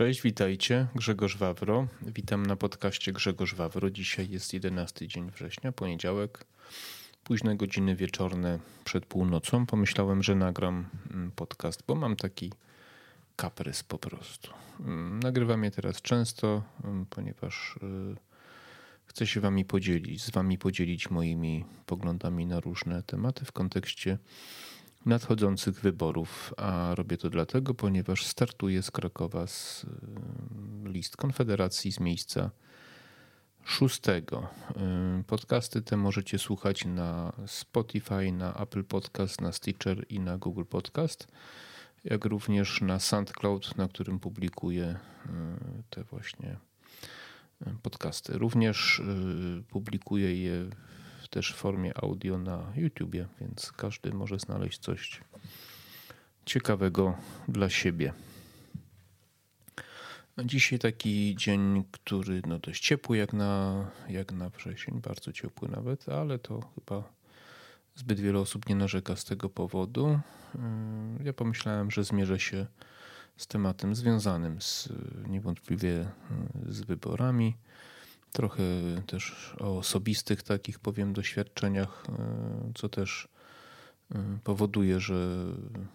Cześć, witajcie. Grzegorz Wawro. Witam na podcaście Grzegorz Wawro. Dzisiaj jest 11 dzień września, poniedziałek. Późne godziny wieczorne przed północą. Pomyślałem, że nagram mm, podcast, bo mam taki kaprys po prostu. Mm, nagrywam je teraz często, mm, ponieważ y, chcę się wami podzielić, z wami podzielić moimi poglądami na różne tematy w kontekście nadchodzących wyborów, a robię to dlatego, ponieważ startuję z Krakowa z y, list Konfederacji z miejsca szóstego. Y, podcasty te możecie słuchać na Spotify, na Apple Podcast, na Stitcher i na Google Podcast, jak również na SoundCloud, na którym publikuję y, te właśnie podcasty. Również publikuję je też w formie audio na YouTubie, więc każdy może znaleźć coś ciekawego dla siebie. Dzisiaj taki dzień, który no dość ciepły jak na, jak na wrzesień, bardzo ciepły nawet, ale to chyba zbyt wiele osób nie narzeka z tego powodu. Mm, ja pomyślałem, że zmierzę się z tematem związanym z niewątpliwie z wyborami. Trochę też o osobistych takich powiem doświadczeniach, e, co też e, powoduje, że mm,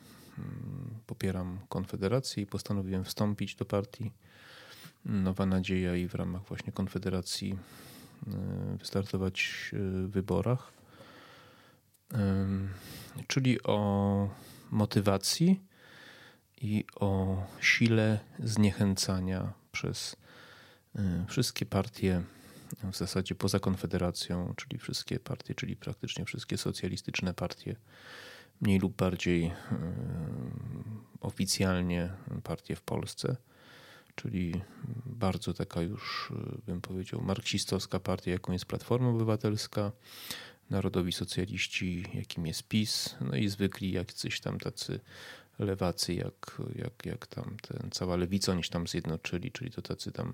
popieram Konfederację i postanowiłem wstąpić do partii Nowa Nadzieja i w ramach właśnie Konfederacji e, wystartować w wyborach. Czyli o motywacji i o sile zniechęcania przez wszystkie partie w zasadzie poza Konfederacją, czyli wszystkie partie, czyli praktycznie wszystkie socjalistyczne partie, mniej lub bardziej y, oficjalnie partie w Polsce, czyli bardzo taka już, y, bym powiedział, marksistowska partia, jaką jest Platforma Obywatelska, narodowi socjaliści, jakim jest PiS, no i zwykli jacyś tam tacy lewacy, jak, jak, jak tam ten, cała lewica, oni się tam zjednoczyli, czyli to tacy tam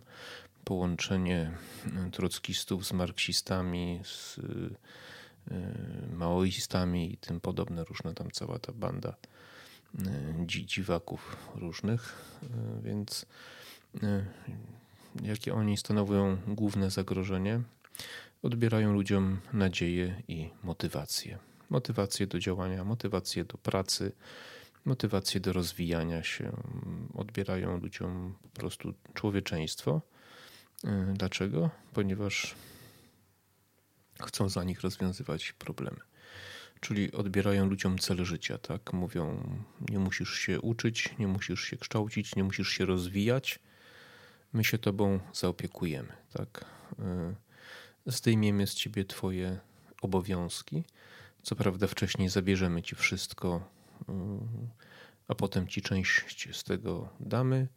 połączenie trockistów z marksistami, z y, maoistami i tym podobne, różne tam cała ta banda dziwaków różnych, więc jakie oni stanowią główne zagrożenie? Odbierają ludziom nadzieję i motywację. Motywację do działania, motywację do pracy, motywację do rozwijania się, odbierają ludziom po prostu człowieczeństwo. E, dlaczego? Ponieważ chcą za nich rozwiązywać problemy. Czyli odbierają ludziom cel życia, tak? Mówią, nie musisz się uczyć, nie musisz się kształcić, nie musisz się rozwijać. My się tobą zaopiekujemy, tak? E, zdejmiemy z ciebie twoje obowiązki. Co prawda wcześniej zabierzemy ci wszystko, a potem ci część z tego damy,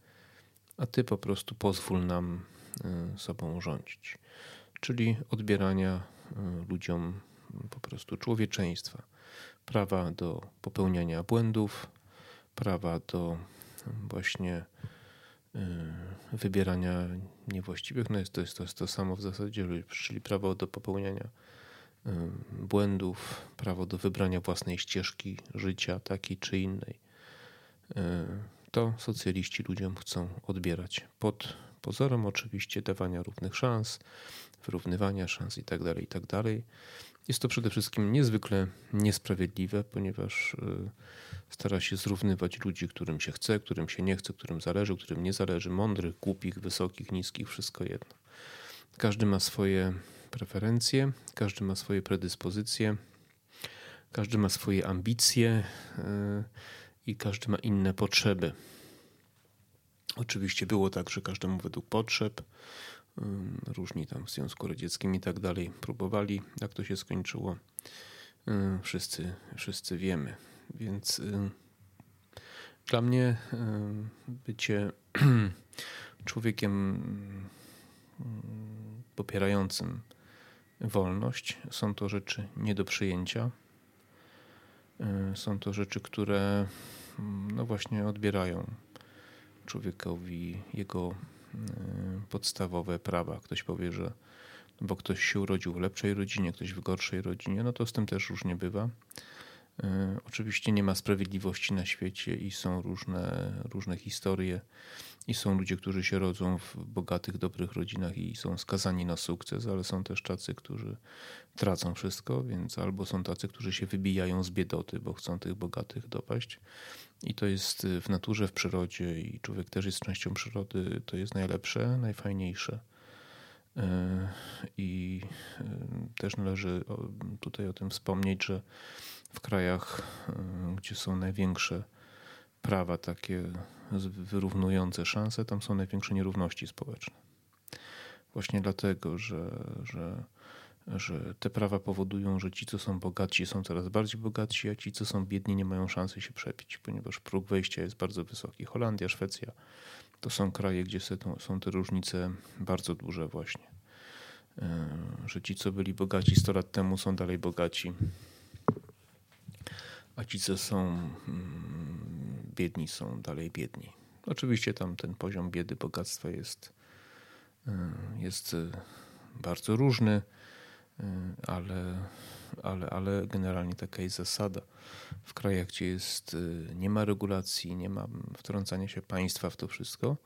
a ty po prostu pozwól nam e, sobą rządzić. Czyli odbierania e, ludziom po prostu człowieczeństwa, prawa do popełniania błędów, prawa do właśnie e, wybierania niewłaściwych, no jest to, jest to, jest to samo w zasadzie, czyli prawo do popełniania błędów, prawo do wybrania własnej ścieżki życia, takiej czy innej. To socjaliści ludziom chcą odbierać pod pozorem oczywiście dawania równych szans, wyrównywania szans itd. Tak itd. Tak Jest to przede wszystkim niezwykle niesprawiedliwe, ponieważ y, stara się zrównywać ludzi, którym się chce, którym się nie chce, którym zależy, którym nie zależy, mądrych, głupich, wysokich, niskich, wszystko jedno. Każdy ma swoje preferencje, każdy ma swoje predyspozycje, każdy ma swoje ambicje e, i każdy ma inne potrzeby. Oczywiście było tak, że każdemu według potrzeb, różni tam w Związku Radzieckim i tak dalej próbowali, jak to się skończyło. Wszyscy, wszyscy wiemy. Więc dla mnie bycie człowiekiem popierającym wolność. Są to rzeczy nie do przyjęcia. Są to rzeczy, które no właśnie odbierają człowiekowi jego e, podstawowe prawa. Ktoś powie, że bo ktoś się urodził w lepszej rodzinie, ktoś w gorszej rodzinie, no to z tym też różnie bywa. Oczywiście nie ma sprawiedliwości na świecie i są różne, różne historie i są ludzie, którzy się rodzą w bogatych, dobrych rodzinach i są skazani na sukces, ale są też tacy, którzy tracą wszystko, więc albo są tacy, którzy się wybijają z biedoty, bo chcą tych bogatych dopaść. I to jest w naturze, w przyrodzie i człowiek też jest częścią przyrody. To jest najlepsze, najfajniejsze. E, I e, też należy tutaj o tym wspomnieć, że w krajach, e, gdzie są największe prawa takie wyrównujące szanse, tam są największe nierówności społeczne. Właśnie dlatego, że, że, że te prawa powodują, że ci, co są bogaci, są coraz bardziej bogaci, a ci, co są biedni, nie mają szansy się przebić, ponieważ próg wejścia jest bardzo wysoki. Holandia, Szwecja to są kraje, gdzie są te różnice bardzo duże, właśnie. E, że ci, co byli bogaci 100 lat temu, są dalej bogaci, a ci, co są mm, biedni, są dalej biedni. Oczywiście tam ten poziom biedy, bogactwa jest, e, jest e, bardzo różny, ale, ale, ale generalnie taka jest zasada. W krajach, gdzie jest, nie ma regulacji, nie ma wtrącania się państwa w to wszystko,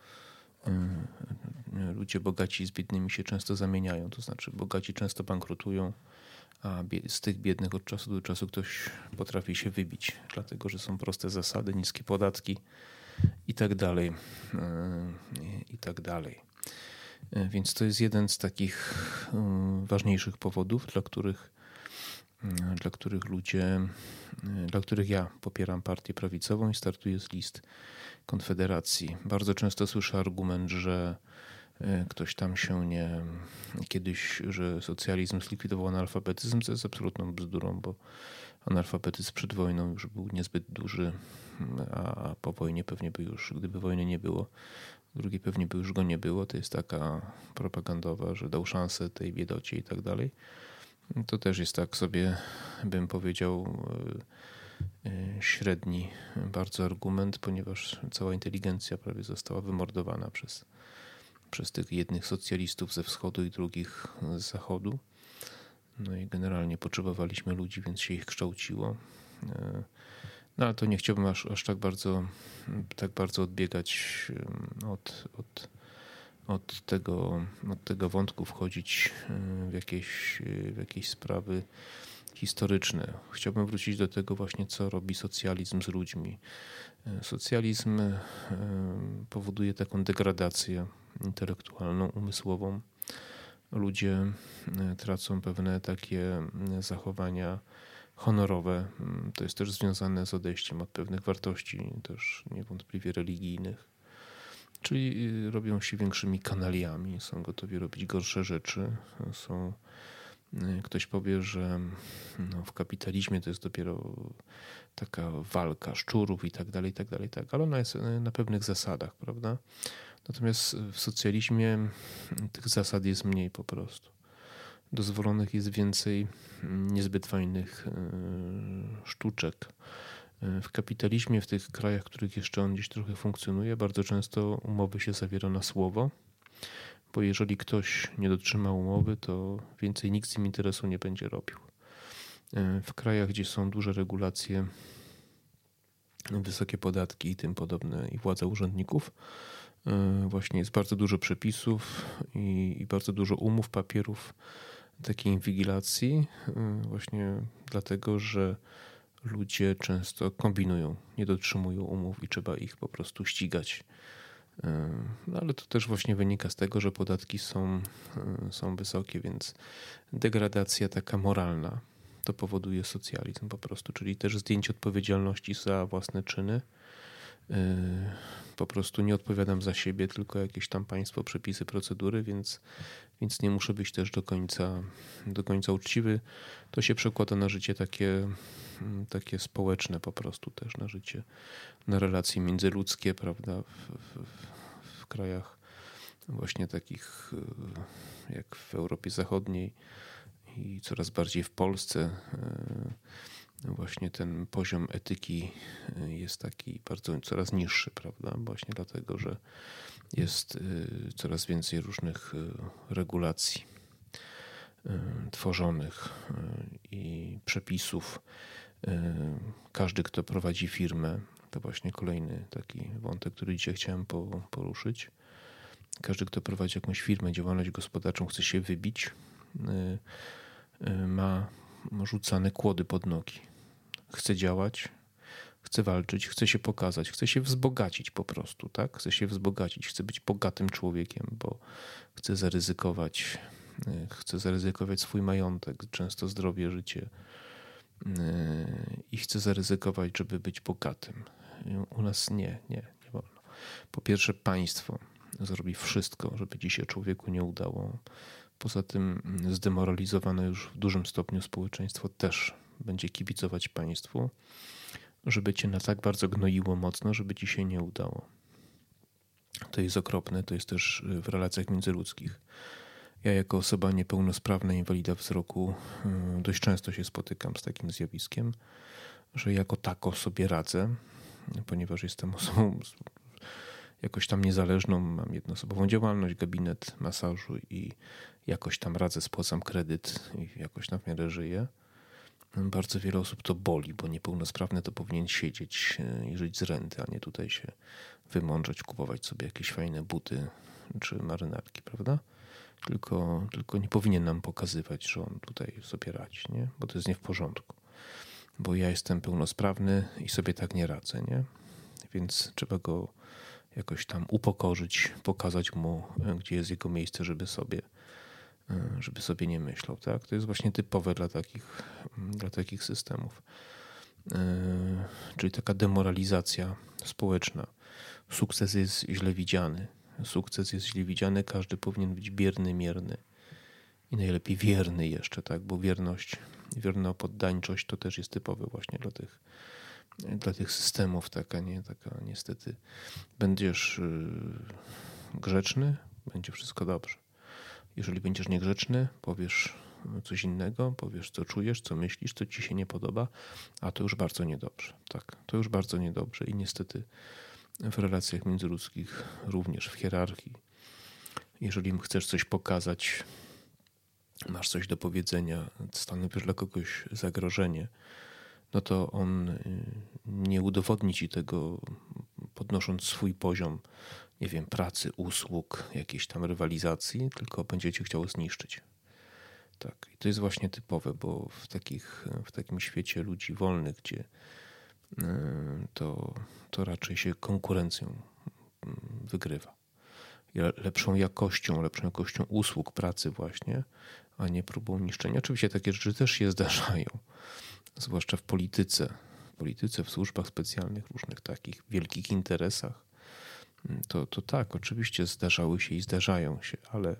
ludzie bogaci z biednymi się często zamieniają. To znaczy, bogaci często bankrutują, a z tych biednych od czasu do czasu ktoś potrafi się wybić, dlatego że są proste zasady, niskie podatki i tak dalej. I tak dalej. Więc to jest jeden z takich ważniejszych powodów, dla których, dla których ludzie, dla których ja popieram partię prawicową i startuję z list Konfederacji. Bardzo często słyszę argument, że e, ktoś tam się nie. Kiedyś, że socjalizm zlikwidował analfabetyzm, co jest absolutną bzdurą, bo analfabetyzm przed wojną już był niezbyt duży, a po wojnie pewnie by już, gdyby wojny nie było, drugiej pewnie by już go nie było. To jest taka propagandowa, że dał szansę tej biedocie i tak dalej. To też jest tak sobie, bym powiedział, e, E, średni bardzo argument, ponieważ cała inteligencja prawie została wymordowana przez, przez tych jednych socjalistów ze wschodu i drugich z zachodu. No i generalnie potrzebowaliśmy ludzi, więc się ich kształciło. E, no ale to nie chciałbym aż, aż tak, bardzo, tak bardzo odbiegać od, od, od, tego, od tego wątku, wchodzić w jakieś, w jakieś sprawy historyczne. Chciałbym wrócić do tego właśnie, co robi socjalizm z ludźmi. E, socjalizm e, powoduje taką degradację intelektualną, umysłową. Ludzie e, tracą pewne takie zachowania honorowe. Mm, to jest też związane z odejściem od pewnych wartości, też niewątpliwie religijnych. Czyli robią się większymi kanaliami, są gotowi robić gorsze rzeczy, są Y, ktoś powie, że no, w kapitalizmie to jest dopiero taka walka szczurów i tak dalej, i tak dalej, tak, ale ona jest y, na pewnych zasadach, prawda? Natomiast w socjalizmie tych zasad jest mniej po prostu. Dozwolonych jest więcej niezbyt fajnych y, sztuczek. W kapitalizmie, w tych krajach, w których jeszcze on gdzieś trochę funkcjonuje, bardzo często umowy się zawiera na słowo bo jeżeli ktoś nie dotrzyma umowy, to więcej nikt z nim interesu nie będzie robił. E, w krajach, gdzie są duże regulacje, wysokie podatki i tym podobne, i władza urzędników, właśnie jest bardzo dużo przepisów i, i bardzo dużo umów, papierów takiej inwigilacji, e, właśnie dlatego, że ludzie często kombinują, nie dotrzymują umów i trzeba ich po prostu ścigać no ale to też właśnie wynika z tego, że podatki są, są wysokie, więc degradacja taka moralna to powoduje socjalizm po prostu, czyli też zdjęcie odpowiedzialności za własne czyny. Po prostu nie odpowiadam za siebie, tylko jakieś tam państwo, przepisy, procedury, więc, więc nie muszę być też do końca, do końca uczciwy. To się przekłada na życie takie, takie społeczne po prostu też, na życie, na relacje międzyludzkie, prawda, w, w, w krajach właśnie takich e, jak w Europie Zachodniej i coraz bardziej w Polsce e, właśnie ten poziom etyki e, jest taki bardzo coraz niższy, prawda? Właśnie dlatego, że jest coraz więcej różnych regulacji tworzonych i przepisów Każdy, kto prowadzi firmę, to właśnie kolejny taki wątek, który dzisiaj chciałem poruszyć. Każdy, kto prowadzi jakąś firmę, działalność gospodarczą, chce się wybić, ma rzucane kłody pod nogi. Chce działać, chce walczyć, chce się pokazać, chce się wzbogacić po prostu, tak? Chce się wzbogacić, chce być bogatym człowiekiem, bo chce zaryzykować, chce zaryzykować swój majątek, często zdrowie, życie i chce zaryzykować, żeby być bogatym. U nas nie, nie, nie wolno. Po pierwsze, państwo zrobi wszystko, żeby dzisiaj człowieku nie udało. Poza tym zdemoralizowane już w dużym stopniu społeczeństwo też będzie kibicować państwu, żeby cię na tak bardzo gnoiło mocno, żeby ci się nie udało. To jest okropne, to jest też w relacjach międzyludzkich. Ja jako osoba niepełnosprawna, inwalida wzroku, y, dość często się spotykam z takim zjawiskiem, że jako tako sobie radzę, ponieważ jestem osobą jakoś tam niezależną, mam jednoosobową działalność, gabinet masażu i jakoś tam radzę, spłacam kredyt i jakoś tam w miarę żyję. Bardzo wiele osób to boli, bo niepełnosprawny to powinien siedzieć e, i żyć z renty, a nie tutaj się wymądrzeć, kupować sobie jakieś fajne buty czy marynarki, prawda? Tylko, tylko nie powinien nam pokazywać, że on tutaj sobie radzi, nie? bo to jest nie w porządku. Bo ja jestem pełnosprawny i sobie tak nie radzę, nie? Więc trzeba go jakoś tam upokorzyć, pokazać mu, e, gdzie jest jego miejsce, żeby sobie, e, żeby sobie nie myślał. Tak? To jest właśnie typowe dla takich, mm, dla takich systemów. E, czyli taka demoralizacja społeczna. Sukces jest źle widziany. Sukces jest źle widziany, każdy powinien być bierny, mierny i najlepiej wierny jeszcze, tak? Bo wierność, wierna poddańczość to też jest typowe właśnie dla tych dla tych systemów taka, nie, taka niestety będziesz y, grzeczny, będzie wszystko dobrze. Jeżeli będziesz niegrzeczny, powiesz coś innego, powiesz co czujesz, co myślisz, co ci się nie podoba, a to już bardzo niedobrze. Tak, to już bardzo niedobrze i niestety w relacjach międzyludzkich, również w hierarchii, jeżeli chcesz coś pokazać, masz coś do powiedzenia, stanowisz dla kogoś zagrożenie, no to on y, nie udowodni ci tego, podnosząc swój poziom, nie wiem, pracy, usług, jakiejś tam rywalizacji, tylko będzie cię chciał zniszczyć. Tak, i to jest właśnie typowe, bo w, takich, w takim świecie ludzi wolnych, gdzie y, to, to raczej się konkurencją mm, wygrywa. Lepszą jakością, lepszą jakością usług, pracy właśnie, a nie próbą niszczenia. Oczywiście takie rzeczy też się zdarzają zwłaszcza w polityce, w polityce, w służbach specjalnych, różnych takich wielkich interesach, to, to tak, oczywiście zdarzały się i zdarzają się, ale,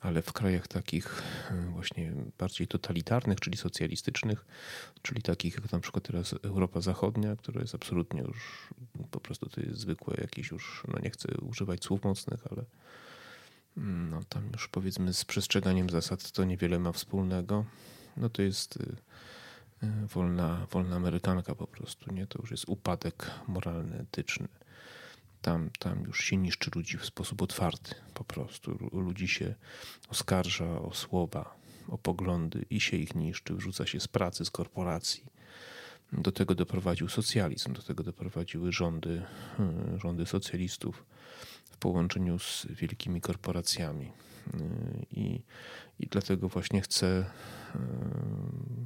ale w krajach takich e, właśnie bardziej totalitarnych, czyli socjalistycznych, czyli takich jak na przykład teraz Europa Zachodnia, która jest absolutnie już po prostu to jest zwykłe jakieś już, no nie chcę używać słów mocnych, ale no tam już powiedzmy z przestrzeganiem zasad to niewiele ma wspólnego. No to jest y, wolna, wolna Amerykanka po prostu, nie? To już jest upadek moralny, etyczny. Tam, tam już się niszczy ludzi w sposób otwarty po prostu. Ludzi się oskarża o słowa, o poglądy i się ich niszczy, wrzuca się z pracy, z korporacji. Do tego doprowadził socjalizm, do tego doprowadziły rządy, hmm, rządy socjalistów w połączeniu z wielkimi korporacjami. I, i dlatego właśnie chcę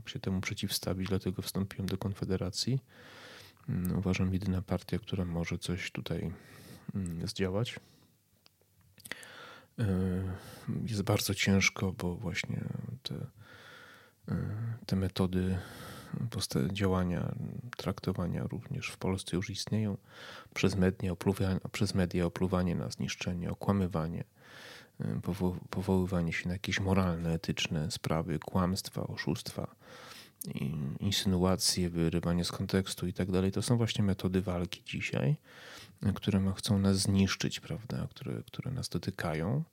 się temu przeciwstawić, dlatego wstąpiłem do Konfederacji. Mm, uważam, jedyna partia, która może coś tutaj mm, zdziałać. Jest bardzo ciężko, bo właśnie te, te metody działania, traktowania również w Polsce już istnieją. Przez media, opluwanie, przez media opluwanie na zniszczenie, okłamywanie powoływanie się na jakieś moralne, etyczne sprawy, kłamstwa, oszustwa, insynuacje, wyrywanie z kontekstu i tak dalej. To są właśnie metody walki dzisiaj, które chcą nas zniszczyć, prawda, które, które nas dotykają.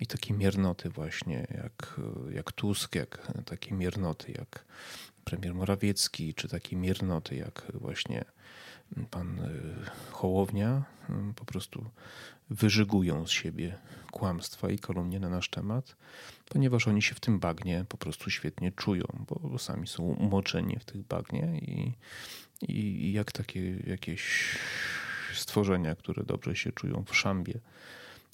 I takie miernoty właśnie, jak, jak Tusk, jak takie miernoty, jak premier Morawiecki, czy takie miernoty, jak właśnie pan Hołownia, po prostu wyżygują z siebie kłamstwa i kalumnie na nasz temat, ponieważ oni się w tym bagnie po prostu świetnie czują, bo sami są umoczeni w tych bagnie i, i jak takie jakieś stworzenia, które dobrze się czują w szambie,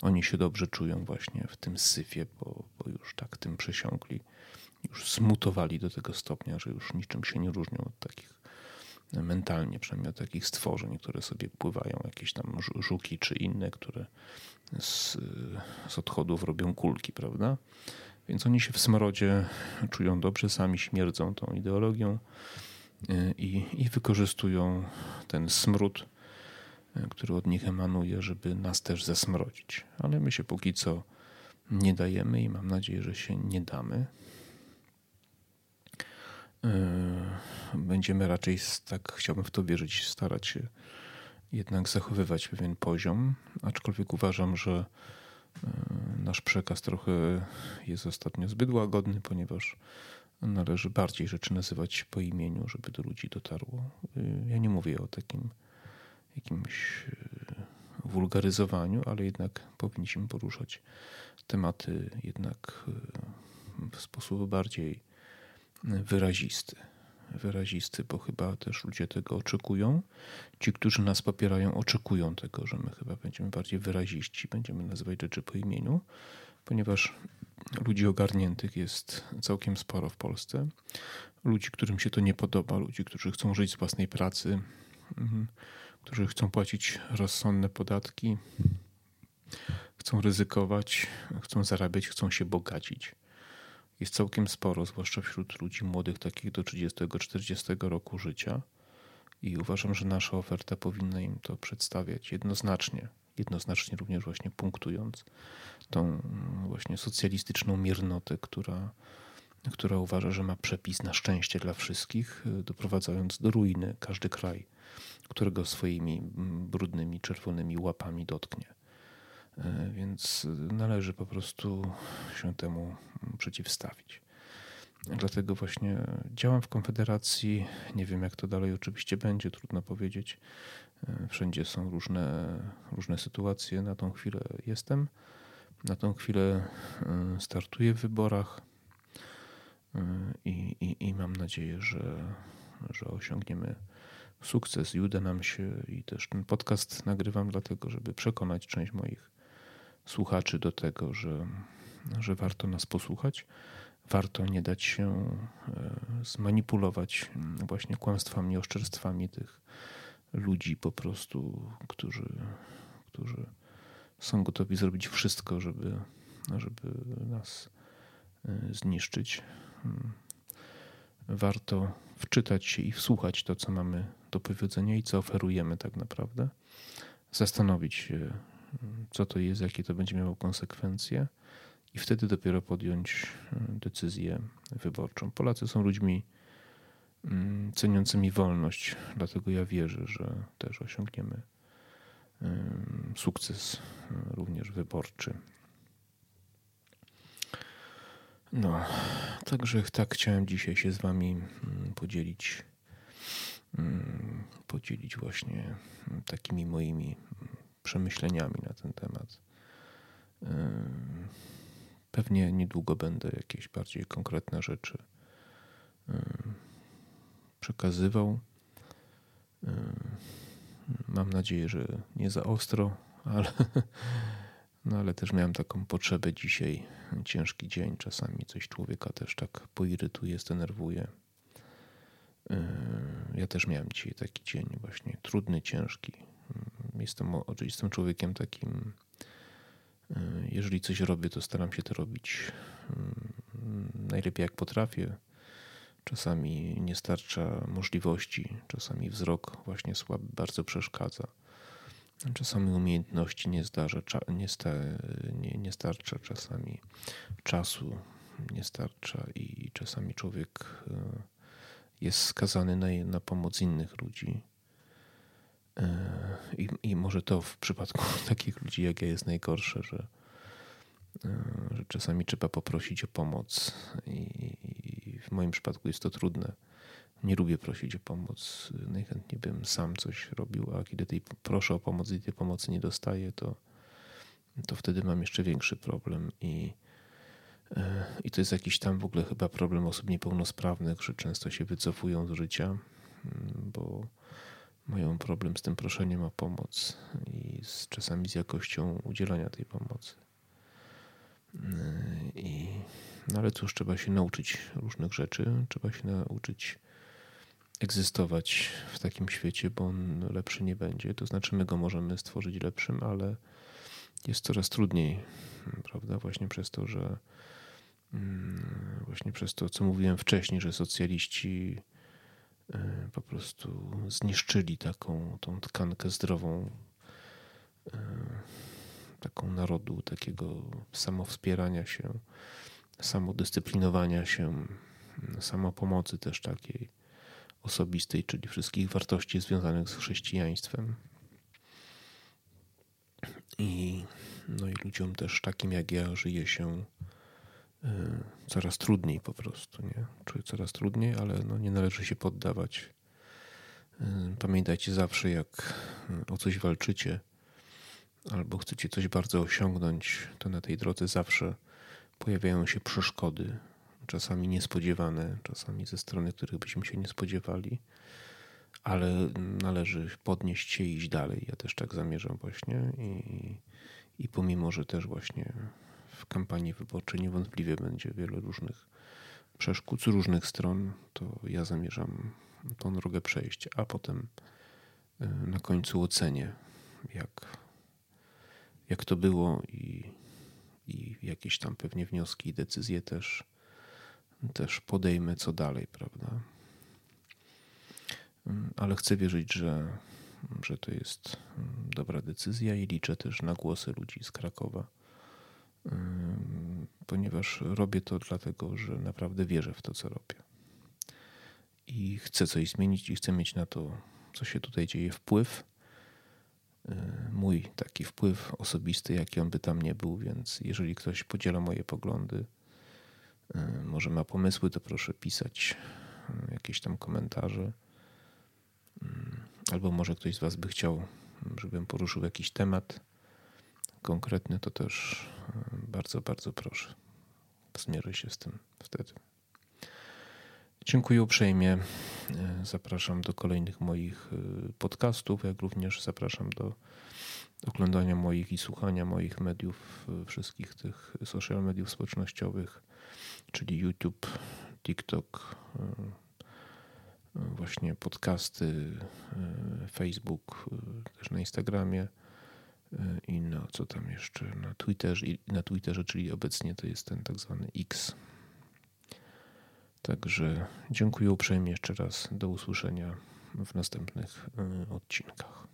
oni się dobrze czują właśnie w tym syfie, bo, bo już tak tym przesiąkli, już zmutowali do tego stopnia, że już niczym się nie różnią od takich mentalnie, przynajmniej od takich stworzeń, które sobie pływają, jakieś tam żuki czy inne, które z, z odchodów robią kulki, prawda? Więc oni się w smrodzie czują dobrze, sami śmierdzą tą ideologią y, i, i wykorzystują ten smród, który od nich emanuje, żeby nas też zasmrodzić. Ale my się póki co nie dajemy i mam nadzieję, że się nie damy. Y, będziemy raczej, tak chciałbym w to wierzyć, starać się jednak zachowywać pewien poziom, aczkolwiek uważam, że e, nasz przekaz trochę jest ostatnio zbyt łagodny, ponieważ należy bardziej rzeczy nazywać po imieniu, żeby do ludzi dotarło. E, ja nie mówię o takim jakimś wulgaryzowaniu, ale jednak powinniśmy poruszać tematy jednak w sposób bardziej wyrazisty wyrazisty, bo chyba też ludzie tego oczekują. Ci, którzy nas popierają, oczekują tego, że my chyba będziemy bardziej wyraziści, będziemy nazywać rzeczy po imieniu, ponieważ ludzi ogarniętych jest całkiem sporo w Polsce. Ludzi, którym się to nie podoba, ludzi, którzy chcą żyć z własnej pracy, mhm, którzy chcą płacić rozsądne podatki, chcą ryzykować, chcą zarabiać, chcą się bogacić jest całkiem sporo, zwłaszcza wśród ludzi młodych, takich do 30-40 roku życia. I uważam, że nasza oferta powinna im to przedstawiać jednoznacznie, jednoznacznie również właśnie punktując tą właśnie socjalistyczną miernotę, która, która uważa, że ma przepis na szczęście dla wszystkich, doprowadzając do ruiny każdy kraj, którego swoimi brudnymi, czerwonymi łapami dotknie. E, więc należy po prostu się temu przeciwstawić. Dlatego właśnie działam w Konfederacji. Nie wiem, jak to dalej oczywiście będzie, trudno powiedzieć. E, wszędzie są różne, różne sytuacje. Na tą chwilę jestem. Na tą chwilę e, startuję w wyborach i, i, i mam nadzieję, że, że osiągniemy sukces i uda nam się. I też ten podcast nagrywam, dlatego, żeby przekonać część moich słuchaczy do tego, że, że warto nas posłuchać, warto nie dać się e, zmanipulować właśnie kłamstwami, oszczerstwami tych ludzi po prostu, którzy, którzy są gotowi zrobić wszystko, żeby, żeby nas e, zniszczyć. Hmm. Warto wczytać się i wsłuchać to, co mamy do powiedzenia i co oferujemy tak naprawdę. Zastanowić się, co to jest, jakie to będzie miało konsekwencje, i wtedy dopiero podjąć e, decyzję wyborczą. Polacy są ludźmi mm, ceniącymi wolność, dlatego ja wierzę, że też osiągniemy sukces e, również wyborczy. No, także tak chciałem dzisiaj się z Wami mm, podzielić, mm, podzielić właśnie takimi moimi przemyśleniami na ten temat. Pewnie niedługo będę jakieś bardziej konkretne rzeczy przekazywał. Mam nadzieję, że nie za ostro, ale, no ale też miałem taką potrzebę dzisiaj. Ciężki dzień, czasami coś człowieka też tak poirytuje, zdenerwuje. Ja też miałem dzisiaj taki dzień, właśnie trudny, ciężki. Jestem, jestem człowiekiem takim, e, jeżeli coś robię, to staram się to robić mm, najlepiej jak potrafię. Czasami nie starcza możliwości, czasami wzrok właśnie słaby bardzo przeszkadza. Czasami umiejętności nie, zdarza, nie, sta, nie, nie starcza, czasami czasu nie starcza i czasami człowiek e, jest skazany na, na pomoc innych ludzi. E, I, I może to w przypadku takich ludzi jak ja jest najgorsze, że, e, że czasami trzeba poprosić o pomoc. I, I w moim przypadku jest to trudne. Nie lubię prosić o pomoc. Najchętniej bym sam coś robił, a kiedy tej proszę o pomoc i tej pomocy nie dostaję, to, to wtedy mam jeszcze większy problem i, i to jest jakiś tam w ogóle chyba problem osób niepełnosprawnych, że często się wycofują z życia, mm, bo mają problem z tym proszeniem o pomoc i z, czasami z jakością udzielania tej pomocy. I, no ale cóż, trzeba się nauczyć różnych rzeczy, trzeba się nauczyć egzystować w takim świecie, bo on lepszy nie będzie. To znaczy, my go możemy stworzyć lepszym, ale jest coraz trudniej, prawda? Właśnie przez to, że mm, właśnie przez to, co mówiłem wcześniej, że socjaliści po prostu zniszczyli taką tą tkankę zdrową e, taką narodu, takiego samowspierania się, samodyscyplinowania się, samopomocy też takiej osobistej, czyli wszystkich wartości związanych z chrześcijaństwem. I, no i ludziom też takim jak ja żyje się coraz trudniej po prostu, nie? Czuję coraz trudniej, ale no nie należy się poddawać. Y, pamiętajcie zawsze, jak o coś walczycie, albo chcecie coś bardzo osiągnąć, to na tej drodze zawsze pojawiają się przeszkody, czasami niespodziewane, czasami ze strony, których byśmy się nie spodziewali, ale należy podnieść się i iść dalej. Ja też tak zamierzam właśnie i, i pomimo, że też właśnie w kampanii wyborczej niewątpliwie będzie wiele różnych przeszkód z różnych stron, to ja zamierzam tą drogę przejść, a potem y, na końcu ocenię, jak, jak to było i, i jakieś tam pewnie wnioski i decyzje też też podejmę co dalej, prawda? Ale chcę wierzyć, że, że to jest dobra decyzja i liczę też na głosy ludzi z Krakowa, ponieważ robię to dlatego, że naprawdę wierzę w to, co robię. I chcę coś zmienić i chcę mieć na to, co się tutaj dzieje, wpływ. Mój taki wpływ osobisty, jaki on by tam nie był, więc jeżeli ktoś podziela moje poglądy, E, może ma pomysły, to proszę pisać e, jakieś tam komentarze. Albo może ktoś z Was by chciał, żebym poruszył jakiś temat konkretny, to też e, bardzo, bardzo proszę. Zmierzę się z tym wtedy. Dziękuję uprzejmie. Zapraszam do kolejnych moich podcastów, jak również zapraszam do oglądania moich i słuchania moich mediów, wszystkich tych social mediów społecznościowych czyli YouTube, TikTok, e, e, właśnie podcasty, e, Facebook, też na Instagramie i no co tam jeszcze na Twitterze, na Twitterze, czyli obecnie to jest ten tak zwany X. Także dziękuję uprzejmie jeszcze raz. Do usłyszenia w następnych odcinkach.